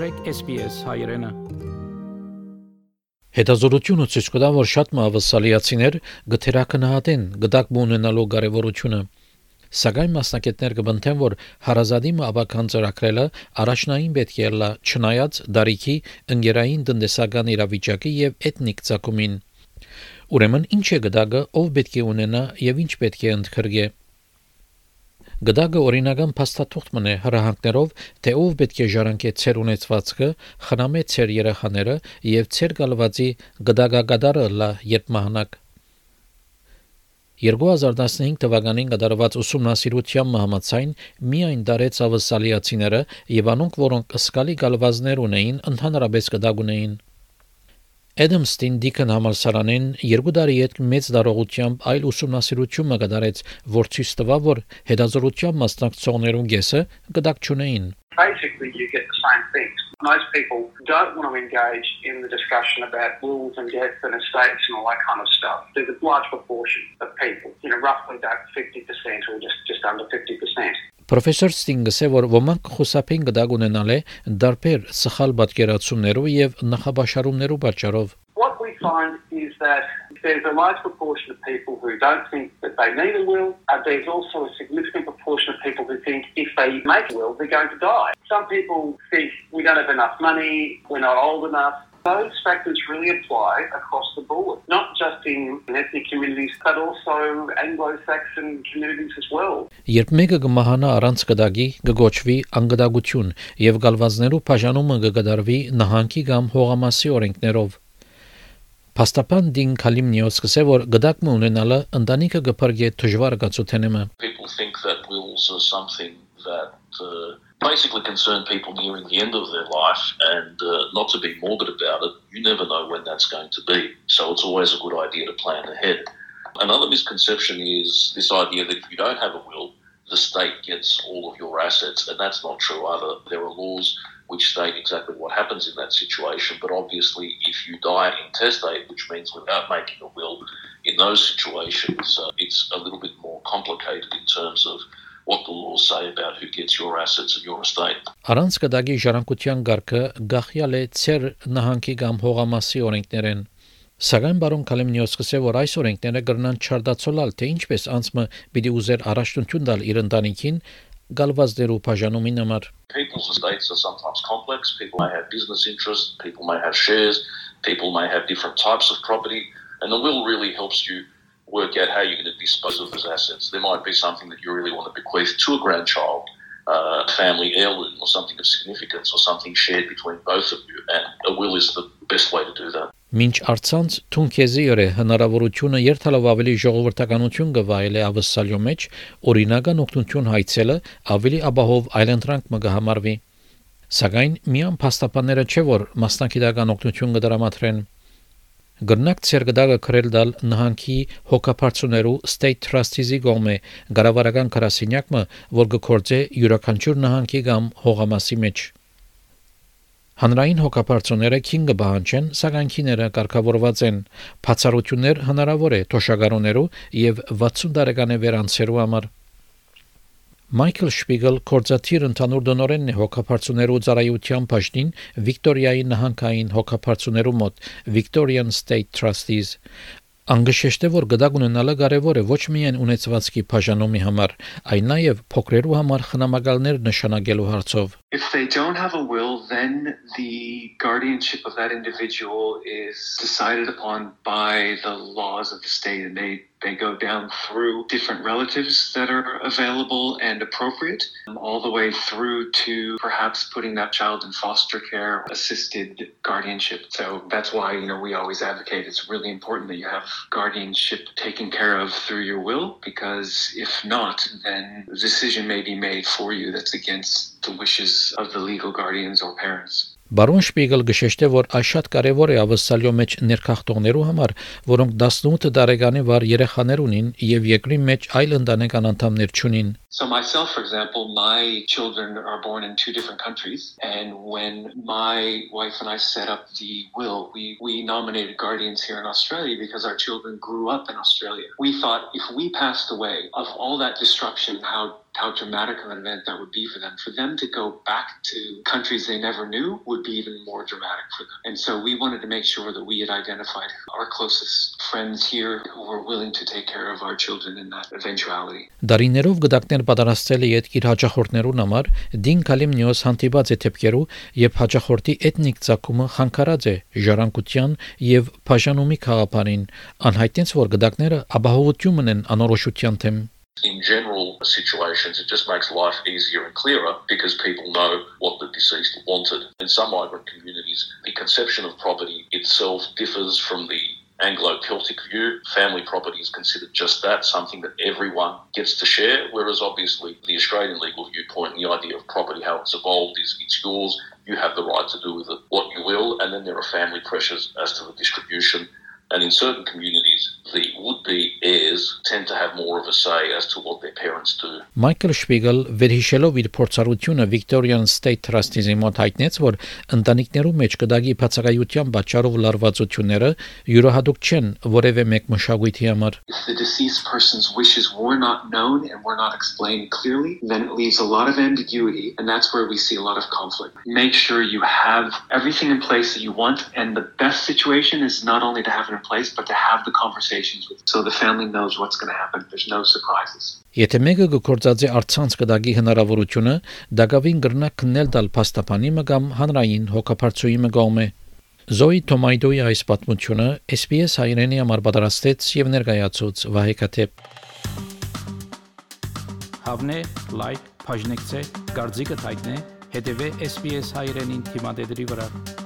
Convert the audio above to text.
մտրեք SPS հայրենը։ Հետազոտությունը ցույց կտա, որ շատ մավասալիացիներ գթերակնահատեն գդակ ունենալու կարևորությունը։ Սակայն մասնակիցներ կբնթեն, որ հարազատի մաբական ծրագրելը առաջնային պետք է լա չնայած դարիքի ընկերային տնտեսական իրավիճակի եւ էթնիկ ցակումին։ Ուրեմն ինչ է գդակը, ով պետք է ունենա եւ ինչ պետք է ընդգրկե։ Գդակը օրինական փաստաթուղթ մնե հրահանգներով, թե ով պետք է ժառանգե ցեր ունեցվածքը, խնամե ցեր երեխաները եւ ցեր գալվածի գդակագադարը լա երբ մահանակ 2015 թվականին կատարված ուսումնասիրության համաձայն միայն դարեց ավսալիացիները եւ անոնք, որոնք սկալի գալվազներ ունեին, ընդհանրապես կդակ Edamstein Deacon համալսարանեն երկու տարի հետ մեծ դարողությամբ այլ ուսումնասիրություն կատարեց, որ ցույց տվա, որ հետազոտության մասնակցողներուն կեսը գդակ չունեին։ Basically you get the same things. Most people don't want to engage in the discussion about wills and deaths and estates and all that kind of stuff. There's a large proportion of people, you know, roughly about 50% or just, just under 50%. Պրոֆեսոր Ստինգսը որ ոմանք խուսափին գդակ ունենալ է դարբեր սխալ պատկերացումներով եւ նախաբաշարումներով պատճառով What we find is that there's a large proportion of people who don't think that they need a will, and there's also a significant proportion of people who think if they make a will, they're going to die. Some people think we don't have enough money, we're not old enough, those factors really apply across the board, not just in ethnic communities, but also Anglo-Saxon communities as well. Երբ մեկը կմահանա առանց գդագի, կգոչվի անգդագություն եւ գալվազներու բաժանումը կգդարվի նահանգի կամ հողամասի օրենքներով։ Փաստապան Դին Քալիմնիոս կսե որ գդակը ունենալը ընտանիքը կփրկի դժվար գացութենեմը։ People think that wills are something that uh, basically concern people nearing the end of their life and uh, not to be morbid about it, you never know when that's going to be. So it's always a good idea to plan ahead. Another misconception is this idea that if you don't have a will, the state gets all of your assets, and that's not true either. There are laws which state exactly what happens in that situation, but obviously, if you die intestate, which means without making a will, in those situations, uh, it's a little bit more complicated in terms of what the laws say about who gets your assets and your estate. Առանց կդագի ժառանգության ղարքը գախյալ է ցեր նահանգի կամ հողամասի օրենքներեն։ Սակայն բարոն Կալեմնիոս կսե որ այս օրենքները կրնան չարդացոլալ թե ինչպես անցմը պիտի ուզեր առաջնություն տալ իր ընտանիքին գալվազդերու բաժանումին համար։ People's estates are sometimes complex. People may have business interests, people may have shares, people may have different types of property, and the will really helps you work out how you're going to dispose of those assets. There might be something that you really want to bequeath to a grandchild, uh, a family heirloom, or something of significance, or something shared between both of you. And a will is the best way to do that. Մինչ արցանց թունքեզի ըրե հնարավորությունը երթալով ավելի ժողովրդականություն գվայել է ավսալյո մեջ օրինական օգնություն հայցելը ավելի աբահով այլընտրանք մը կհամարվի սակայն միան փաստաբանները չէ որ մասնակիտական օգնություն կդրամատրեն Գրնակ ցերգդագը քրել դալ նահանգի հոգապարծուներու state trustees-ի գոմե գարավարական քրասինյակը, որ գործե յուրաքանչյուր նահանգի կամ հողամասի մեջ։ Հանրային հոգապարծուները քին կբահանջեն, սակայն քիները կարգավորված են։ Բացառություններ հնարավոր է թոշակառուներու եւ 60 տարեկան վերանցերու համար։ Մայքլ Շպիգել կորզաթիր ընդհանուր դոնորենն է հոգապարծուներու ծառայության բաժնին Վիկտորիայի նահանգային հոգապարծուներու մոտ Victorian State Trustees Անգշեշտե որ գդակ ունենալը կարևոր է ոչ միայն ունեցվածքի բաժանումի համար, այլ նաև փոքրերու համար խնամակալներ նշանակելու հարցով։ If they don't have a will, then the guardianship of that individual is decided upon by the laws of the state and they they go down through different relatives that are available and appropriate, um, all the way through to perhaps putting that child in foster care, assisted guardianship. So that's why, you know, we always advocate it's really important that you have guardianship taken care of through your will, because if not, then a decision may be made for you that's against the wishes of the legal guardians or parents. Բարոն Շպիգել գշեշտե որ այս շատ կարևոր է ավսալյո մեջ ներքախտողներու համար, որոնք 18 տարեկանի վար երեխաներ ունին եւ երկրի մեջ այլ ընտանեկան անդամներ չունին։ So myself for example, my children are born in two different countries and when my wife and I set up the will, we we nominated guardians here in Australia because our children grew up in Australia. We thought if we passed away of all that destruction how how dramatic an event that would be for them. For them to go back to countries they never knew would be even more dramatic for them. And so we wanted to make sure that we had identified our closest friends here who were willing to take care of our children in that eventuality. Դարիներով գդակներ պատրաստել է իր հաջախորդներուն համար Դին Կալիմնիոս հանդիպած է թեփկերու եւ հաջախորդի էթնիկ ցակումը խանգարած է ժառանգության եւ բաժանումի խաղապարին անհայտենց որ գդակները ապահովություն են անորոշության թեմ in general situations, it just makes life easier and clearer because people know what the deceased wanted. In some migrant communities, the conception of property itself differs from the Anglo Celtic view. Family property is considered just that, something that everyone gets to share, whereas obviously the Australian legal viewpoint, the idea of property, how it's evolved, is it's yours, you have the right to do with it what you will, and then there are family pressures as to the distribution. And in certain communities, the would-be heirs tend to have more of a say as to what their parents do. Մայքլ Շպիգել վերհիշելով իր փորձառությունը Victorian State Trust-ի մոտ հայտնեց, որ ընտանիքներու մեջ կդագի բացակայության պատճառով լարվածությունները յուրահատուկ չեն որևէ մեկ մշակույթի համար։ If the deceased person's wishes were not known and were not explained clearly, then it leaves a lot of ambiguity, and that's where we see a lot of conflict. Make sure you have everything in place that you want, and the best situation is not only to have it in place, but to have the conversations with so the family knows what's going to happen. There's no surprises. Եթե մեկը գործածի արցանց կդագի հնարավորությունը, դակավին գրնա քննել դալ փաստապանի մը կամ հանրային հոգապարծուի մը գոմե։ Զոյի Թոմայդոյի այս պատմությունը SPS հայրենի համար պատրաստեց եւ ներկայացուց Վահե Կաթեփ։ Հավնե լայք, բաժնեկցե, դարձիկը թայտնե, հետեւե SPS հայրենին թիմադեդի վրա։